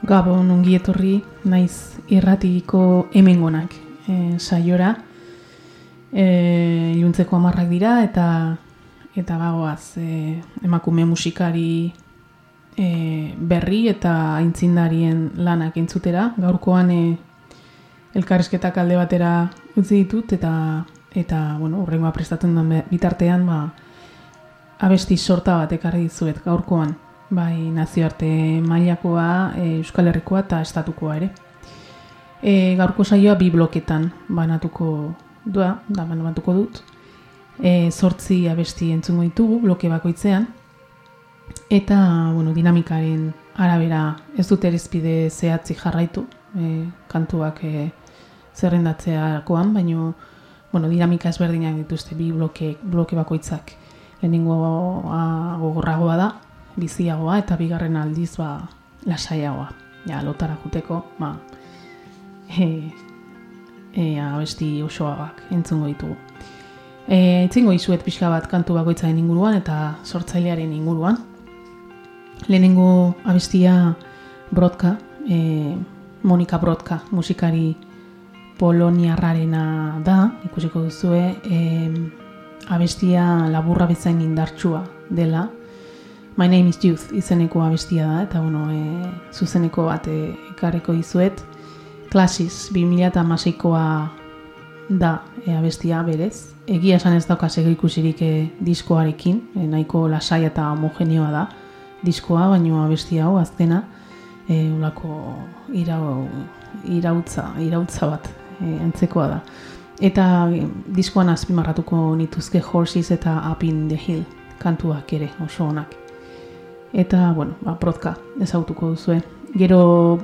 Gabon ongi etorri naiz irratiko hemengonak e, saiora. E, iluntzeko amarrak dira eta eta bagoaz e, emakume musikari e, berri eta aintzindarien lanak entzutera. Gaurkoan e, elkarrizketak alde batera utzi ditut eta eta bueno, urrengoa prestatzen den bitartean ba, abesti sorta bat ekarri dizuet gaurkoan bai nazioarte mailakoa, e, Euskal Herrikoa eta estatukoa ere. E, gaurko saioa bi bloketan banatuko dua, da banatuko dut. E, sortzi abesti entzungo ditugu bloke bakoitzean. Eta, bueno, dinamikaren arabera ez dut erizpide zehatzi jarraitu, e, kantuak e, zerrendatzeakoan, baino, bueno, dinamika ezberdinak dituzte bi bloke, bloke bakoitzak. Lehenengo gogorragoa da, biziagoa eta bigarren aldiz ba lasaiagoa. Ja, lotara juteko, ba, e, e, abesti osoak entzungo ditugu. E, itzingo izuet pixka bat kantu bakoitzaren inguruan eta sortzailearen inguruan. Lehenengo abestia Brodka, e, Monika Brodka, musikari poloniarrarena da, ikusiko duzue, e, abestia laburra bezain indartsua dela, My name is Youth izeneko abestia da, eta bueno, e, zuzeneko bat e, ekarriko dizuet. Klasis, 2006koa da e, abestia berez. Egia esan ez dauka segur ikusirik e, diskoarekin, e, nahiko lasai eta homogenioa da diskoa, baino abestia hau aztena, e, ulako irau, irautza, irautza bat e, antzekoa da. Eta e, diskoan azpimarratuko nituzke Horses eta Up in the Hill kantuak ere oso onak eta, bueno, ba, protka ezautuko duzue. Gero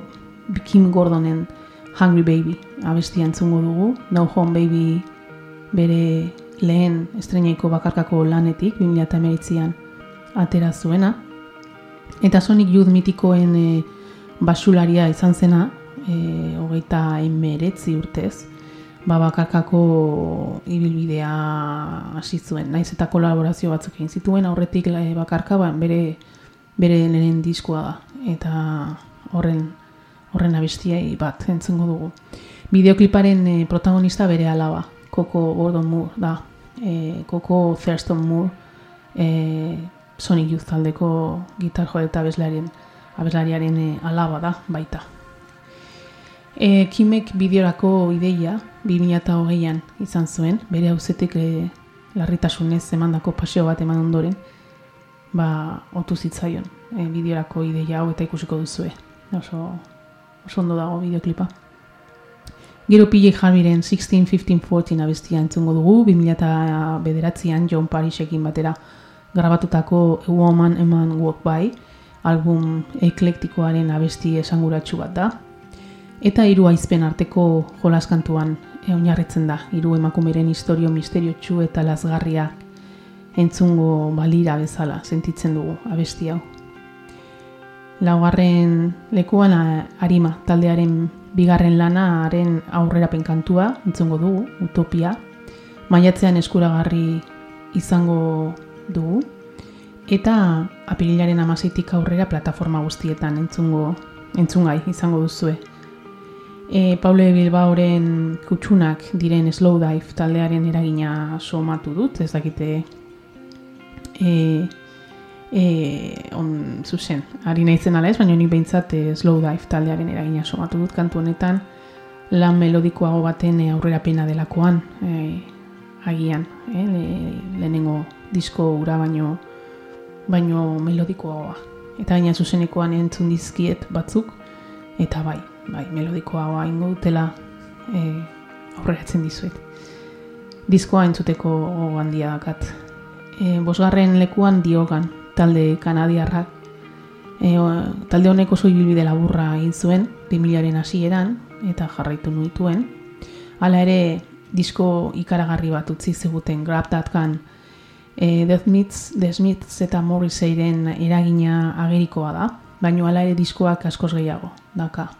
Kim Gordonen Hungry Baby abestia entzungo dugu. No Home Baby bere lehen estreinaiko bakarkako lanetik, 2008an atera zuena. Eta Sonic Youth mitikoen e, basularia izan zena, e, hogeita emeretzi urtez, ba bakarkako ibilbidea hasi zuen. Naiz eta kolaborazio batzuk egin zituen aurretik e, bakarka, ba, bere bere lehen diskoa da eta horren horren abestiai bat entzungo dugu. Bideokliparen e, protagonista bere alaba, Coco Gordon Moore da. E, Coco Thurston Moore e, Sonic Youth taldeko gitar jo eta abeslariaren abeslariaren e, alaba da baita. E, Kimek bideorako ideia 2008an izan zuen, bere hauzetik e, larritasunez emandako paseo bat eman ondoren, ba, otu zitzaion e, bideorako ideia hau eta ikusiko duzue. Oso, oso ondo dago bideoklipa. Gero PJ Harveyren 16, 15, 14 abestia entzungo dugu, 2000 bederatzean John Parisekin batera grabatutako A Woman Eman Walk By, album eklektikoaren abesti esanguratsu bat da. Eta hiru aizpen arteko jolaskantuan e, oinarritzen da, hiru emakumeren historio misteriotsu eta lasgarria entzungo balira bezala sentitzen dugu abesti hau. Laugarren lekuan arima taldearen bigarren lanaren aurrerapen kantua entzungo dugu, utopia. Maiatzean eskuragarri izango dugu. Eta apirilaren amazeitik aurrera plataforma guztietan entzungo, entzungai izango duzue. E, Paule Bilbaoren kutsunak diren slow dive taldearen eragina somatu dut, ez dakite e, e, on zuzen, ari nahi ala ez, baina nik behintzat e, slow dive taldearen eragina somatu dut kantu honetan lan melodikoago baten e, aurrera pena delakoan e, agian, e, lehenengo disko ura baino baino melodikoagoa. Eta baina zuzenekoan entzun dizkiet batzuk eta bai, bai, melodikoagoa ingo dutela e, aurreratzen dizuet. Diskoa entzuteko handia dakat e, bosgarren lekuan diogan talde kanadiarrak. E, talde honek oso ibilbide laburra egin zuen, 2000aren hasieran eta jarraitu nuituen. Hala ere, disko ikaragarri bat utzi ziguten Grab That Gun. E, The, Smiths, The Smiths eta Morrisseyren eragina agerikoa da, baina hala ere diskoak askoz gehiago, daka.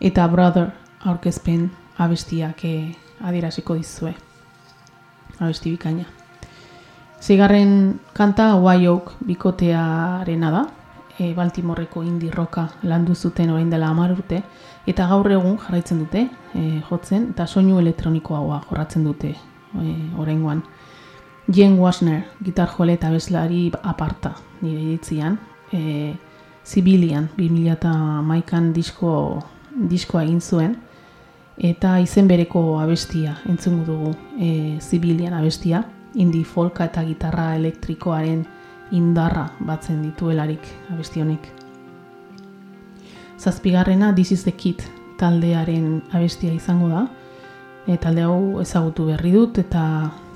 Eta Brother aurkezpen abestiak e, adieraziko dizue. Abesti bikaina. Zigarren kanta Why Oak bikotearena da. e, Baltimoreko indie roka landu zuten orain dela hamar urte, eta gaur egun jarraitzen dute e, jotzen, eta soinu elektronikoa jorratzen dute e, oraingoan. Jen Wasner, gitar jole eta bezlari aparta, nire ditzian, e, Zibilian, 2000 maikan disko, diskoa egin zuen, eta izen bereko abestia, entzungu dugu e, Zibilian abestia, indi folka eta gitarra elektrikoaren indarra batzen dituelarik abestionik. Zazpigarrena This is the Kid taldearen abestia izango da, e, talde hau ezagutu berri dut eta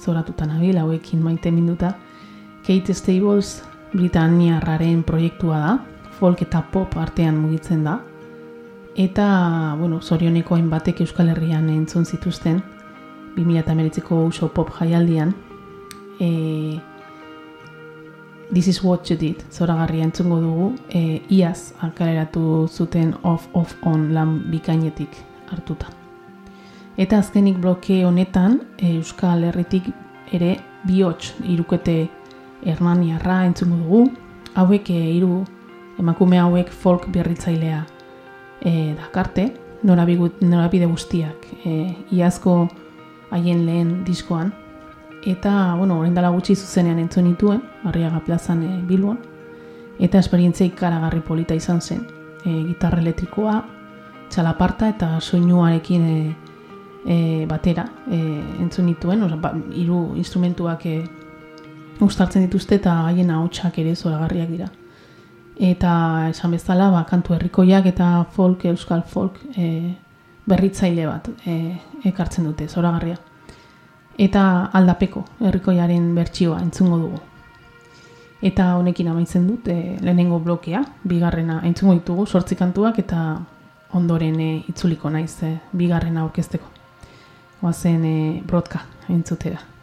zoratutan abil hauekin maite minduta. Kate Stables Britanniarraren proiektua da, folk eta pop artean mugitzen da. Eta, bueno, zorioneko hainbatek Euskal Herrian entzun zituzten, 2008ko uso pop jaialdian. E, This is what you did, zora entzungo dugu, e, iaz alkaleratu zuten off-off-on lan bikainetik hartuta. Eta azkenik bloke honetan, e, Euskal Herritik ere bihotz irukete Hernaniarra entzungo dugu, hauek hiru emakume hauek folk berritzailea e, dakarte, norabide guztiak e, iazko haien lehen diskoan. Eta, bueno, orain dela gutxi zuzenean entzun nituen, Arriaga plazan e, Bilbon, eta esperientzia ikaragarri polita izan zen. E, gitarra elektrikoa, txalaparta eta soinuarekin e, e, batera e, entzun nituen, oza, ba, iru instrumentuak e, ustartzen dituzte eta haien ahotsak ere zoragarriak dira eta esan bezala ba, kantu herrikoiak eta folk, euskal folk e, berritzaile bat e, ekartzen dute, zoragarria. Eta aldapeko herrikoiaren bertsioa entzungo dugu. Eta honekin amaitzen dut e, lehenengo blokea, bigarrena entzungo ditugu, sortzi kantuak eta ondoren e, itzuliko naiz e, bigarrena aurkezteko. Oazen e, brotka entzutera.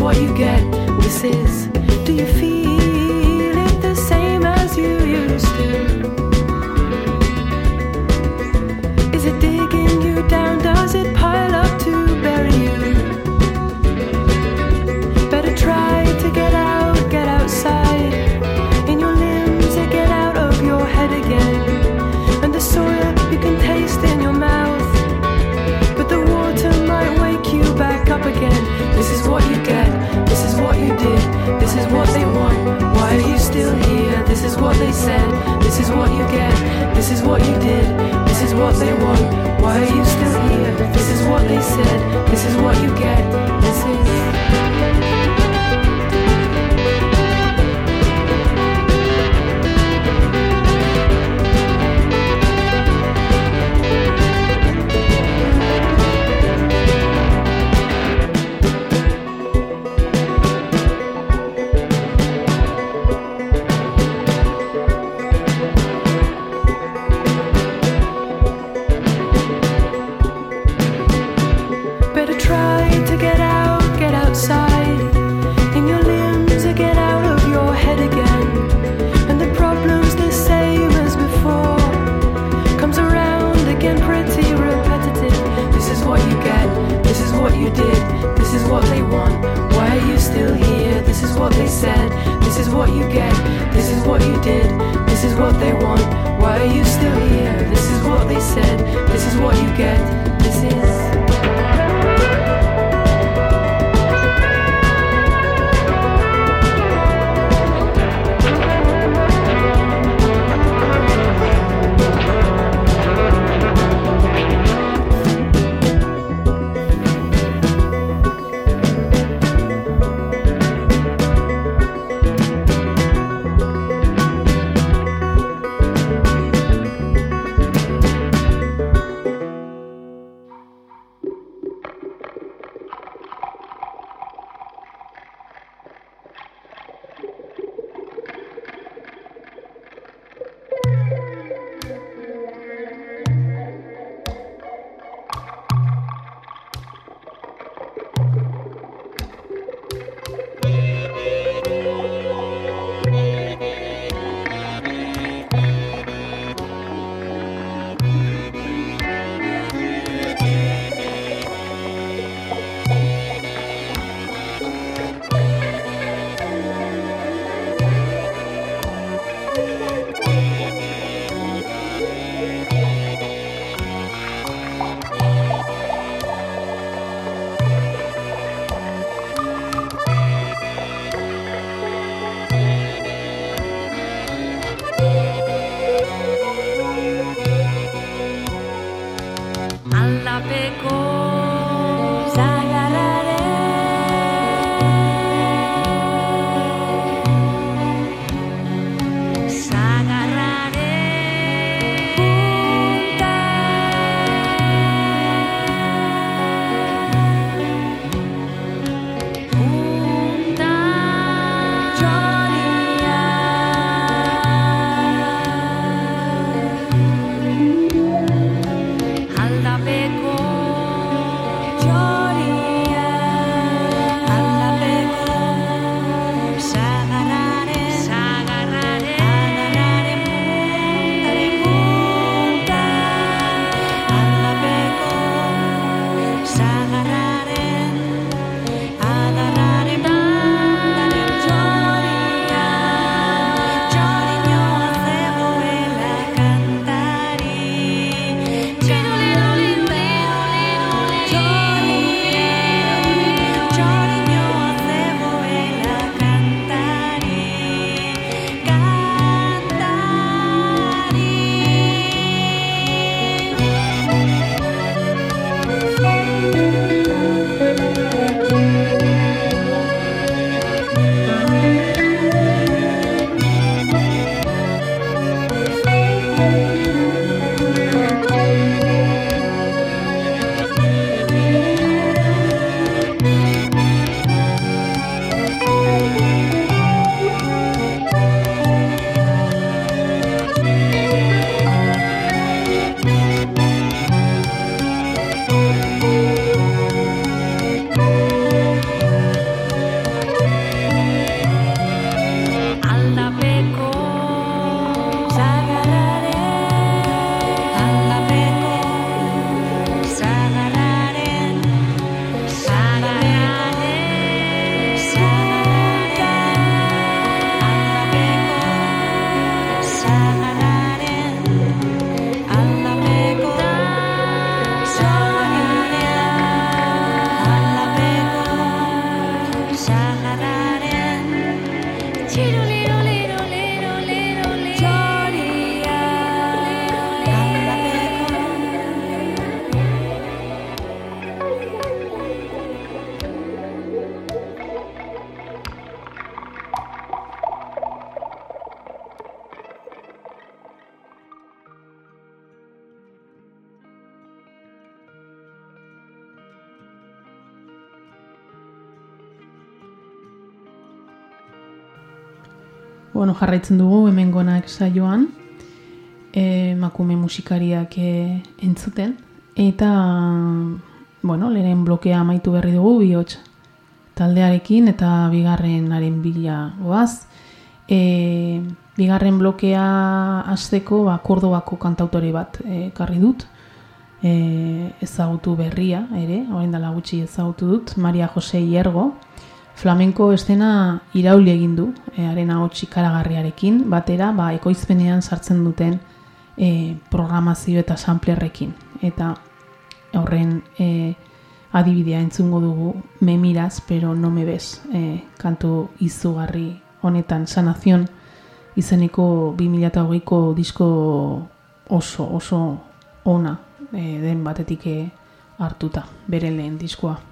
what you get. This is they said. This is what you get, this is what you did, this is what they want. Why are you still here? This is what they said, this is what you get, this is. Jarraitzen dugu hemen gonak saioan, e, makume musikariak e, entzuten, eta, bueno, lehen blokea amaitu berri dugu, bihotz taldearekin, eta bigarrenaren bila goaz. E, bigarren blokea hasteko ba, Kordobako kantautore bat e, karri dut, e, ezagutu berria, ere, orain dela gutxi ezagutu dut, Maria Jose Iergo, flamenko estena irauli egin du, e, arena hotxi karagarriarekin, batera, ba, ekoizpenean sartzen duten e, programazio eta samplerrekin. Eta horren e, adibidea entzungo dugu, me miraz, pero no me bez, e, kantu izugarri honetan, sanazion, izeneko 2008ko disko oso, oso ona e, den batetik hartuta, bere lehen diskoa.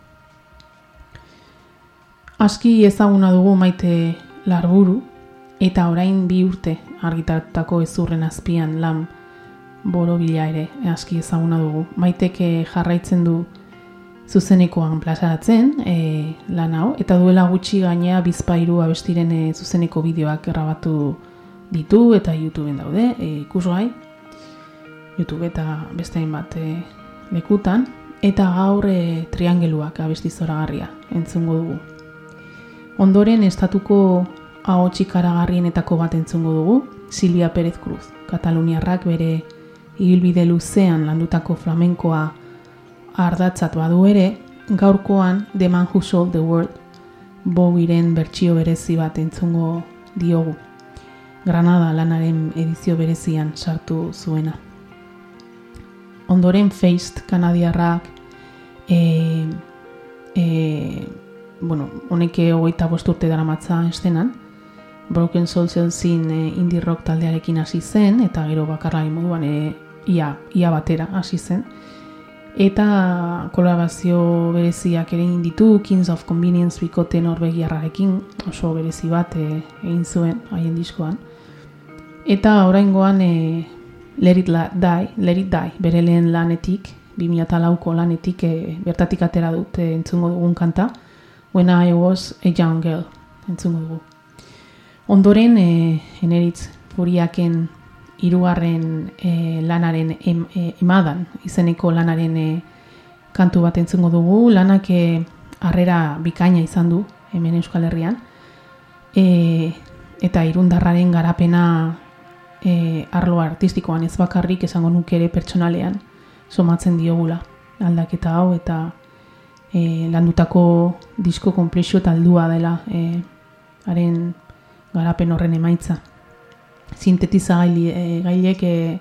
Aski ezaguna dugu maite larburu, eta orain bi urte argitartako ezurren azpian lan borobila ere aski ezaguna dugu. Maiteke jarraitzen du zuzenekoan plazaratzen e, lan hau, eta duela gutxi gainea bizpairu abestiren e, zuzeneko bideoak grabatu ditu eta YouTubeen daude, e, ikusgai, YouTube eta beste bat e, lekutan, eta gaur e, triangeluak abesti zoragarria entzungo dugu. Ondoren estatuko ahotsi karagarrienetako bat entzungo dugu, Silvia Pérez Cruz. Kataluniarrak bere ibilbide luzean landutako flamenkoa ardatzat badu ere, gaurkoan The Man Who Sold the World Bowiren bertsio berezi bat entzungo diogu. Granada lanaren edizio berezian sartu zuena. Ondoren Feist kanadiarrak e, e, bueno, honeke hogeita bost urte dara matza estenan, Broken Soul Zelsin e, indie rock taldearekin hasi zen, eta gero bakarlari moduan e, ia, ia batera hasi zen. Eta kolabazio bereziak ere ditu, Kings of Convenience bikote norbegiarrarekin, oso berezi bat e, egin zuen haien diskoan. Eta oraingoan e, Let It Die, Let It Die, bere lehen lanetik, 2008ko lanetik e, bertatik atera dute entzungo dugun kanta, When I Was a Young Girl, entzungo dugu. Ondoren, e, eneritz furiaken irugarren e, lanaren em, e, emadan, izeneko lanaren e, kantu bat entzungo dugu, lanak harrera bikaina izan du, hemen Euskal Herrian, e, eta irundarraren garapena e, arlo artistikoan ez bakarrik esango nuke ere pertsonalean somatzen diogula aldaketa hau eta e, landutako disko komplexio taldua dela e, haren garapen horren emaitza. Sintetizagaile e, gailek e,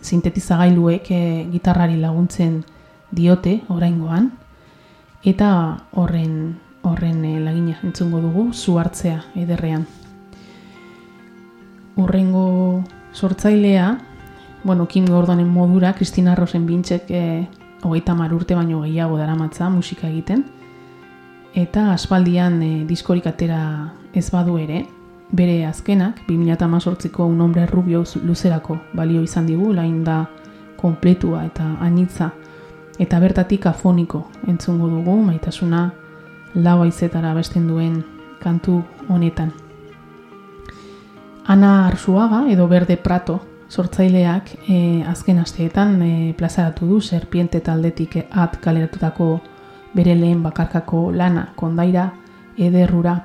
sintetizagailuek e, gitarrari laguntzen diote oraingoan eta horren horren e, lagina entzungo dugu zu hartzea ederrean. Urrengo sortzailea, bueno, Kim Gordonen modura, Kristina Rosen bintxek e, hogeita mar urte baino gehiago daramatza musika egiten, eta aspaldian e, diskorik atera ez badu ere, bere azkenak, 2018ko un hombre rubio luzerako balio izan digu, lain da kompletua eta anitza, eta bertatik afoniko entzungo dugu, maitasuna lau aizetara besten duen kantu honetan. Ana Arsuaga edo Berde Prato sortzaileak e, azken asteetan e, plazaratu du serpiente taldetik at kaleratutako bere lehen bakarkako lana kondaira ederrura.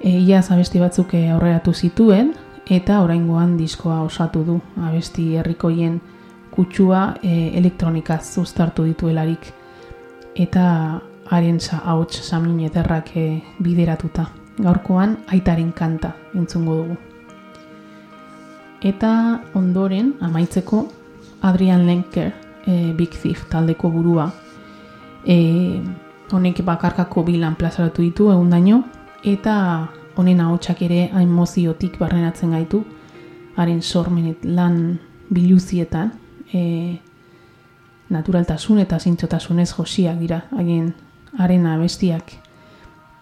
E, ia zabesti batzuk aurreratu zituen eta oraingoan diskoa osatu du. Abesti herrikoien kutsua e, elektronikaz uztartu dituelarik. Eta haren sa hauts samin ederrak e, bideratuta. Gaurkoan aitaren kanta entzungo dugu Eta ondoren, amaitzeko, Adrian Lenker, e, Big Thief taldeko burua, e, honek bakarkako bilan plazaratu ditu egun daño, eta honen ahotsak ere hain moziotik barrenatzen gaitu, haren sormenet lan biluzietan, e, naturaltasun eta zintzotasunez josiak dira, haien haren abestiak.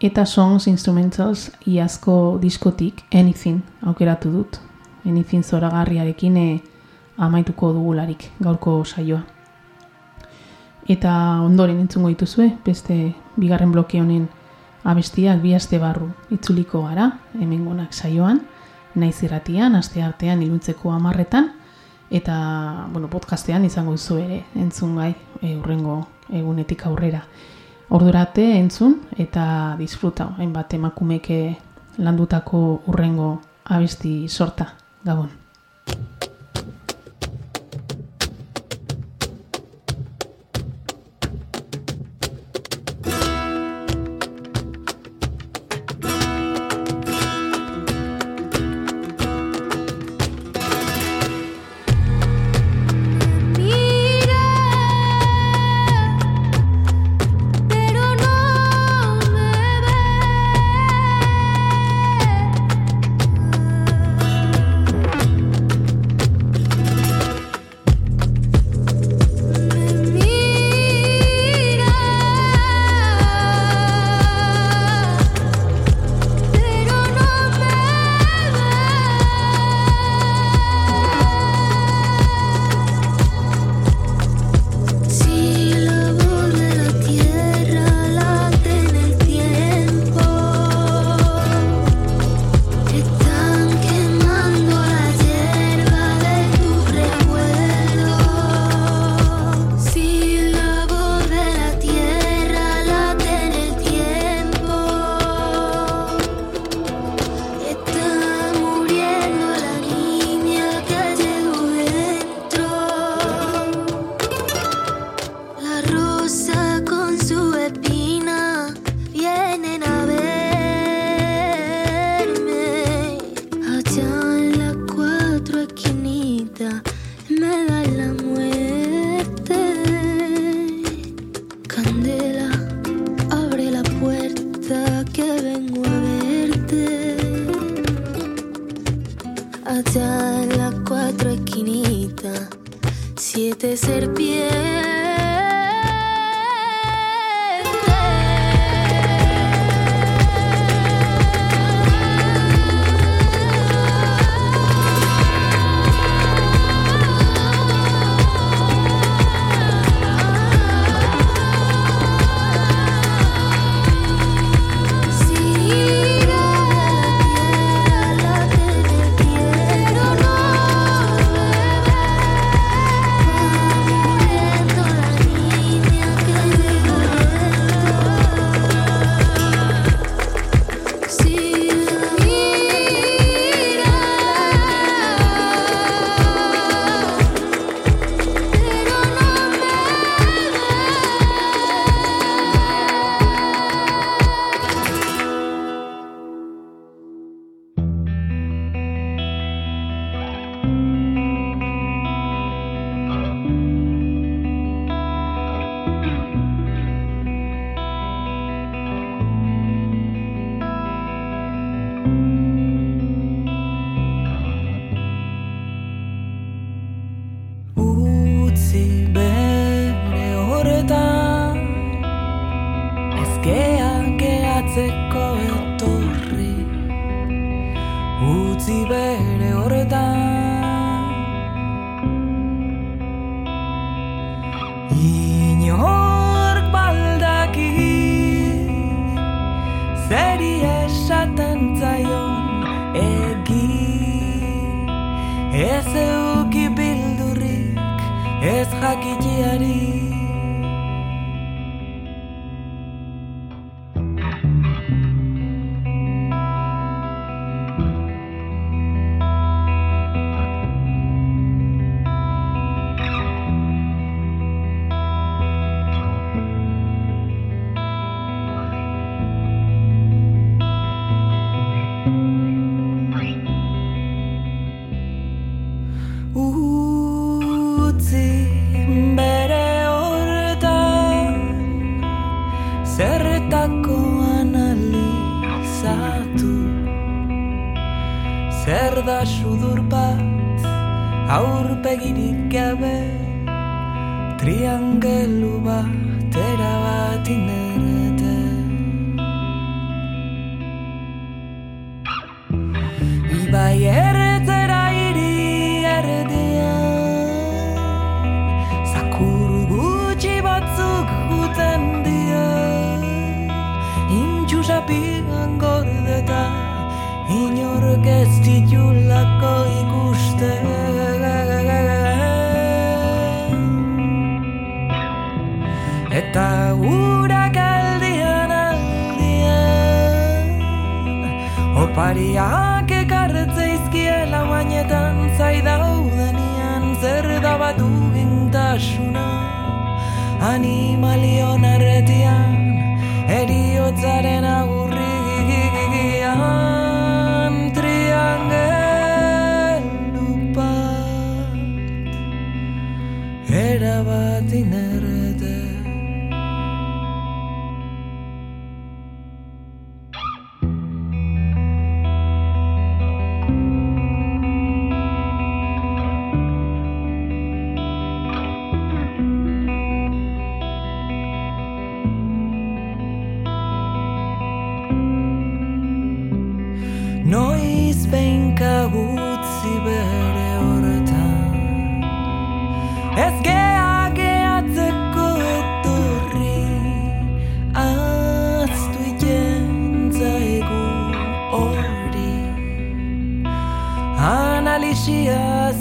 Eta songs instrumentals iazko diskotik, anything, aukeratu dut, enizin zoragarriarekin e, amaituko dugularik gaurko saioa. Eta ondoren entzungo dituzue, beste bigarren bloke honen abestiak bi aste barru itzuliko gara, hemen saioan, naiz irratian, aste artean iluntzeko amarretan, eta, bueno, podcastean izango izu ere, entzun gai, e, urrengo egunetik aurrera. Ordurate entzun eta disfruta, hainbat emakumeke landutako urrengo abesti sorta, gabon. Que vengo a verte. Allá en las cuatro esquinitas siete serpientes.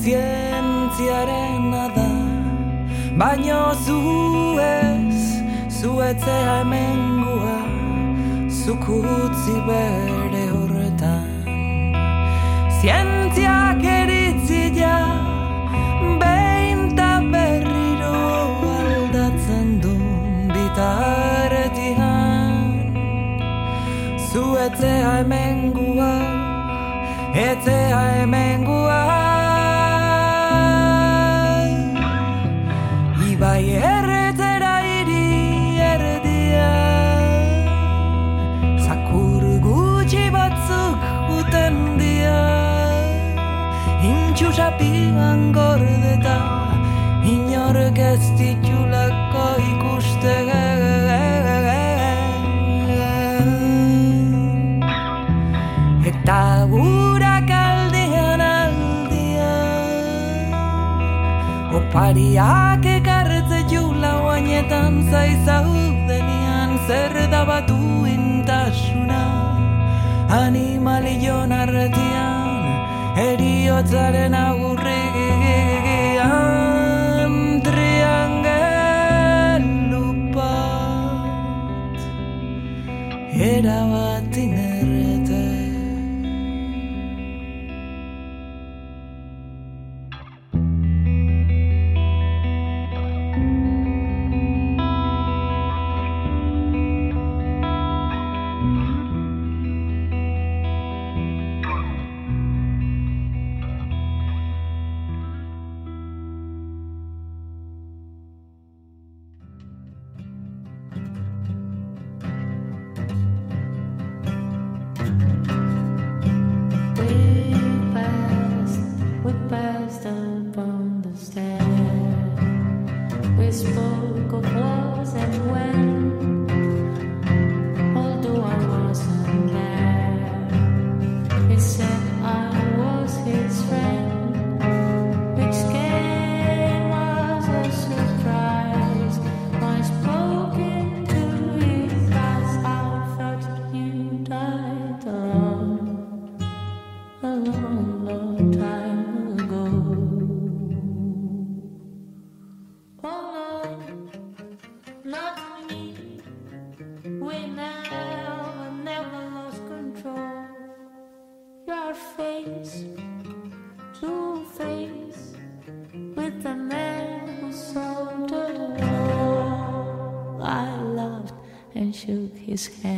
zientziarena da. Baino zu ez, zuetzea emengua Zukutzi bere horretan. Zientziak eritzi ja Behin ta berriro aldatzen du Bitaretian. Zuetzea emengua Etzea emengua barruan gordeta Inork ez ditulako ikuste Eta gurak aldian aldian Opariak ekarretze jula guainetan zaizau denian Zer da batu intasuna Animalion arretian Eriotzaren agurrik esperaba. his head.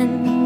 in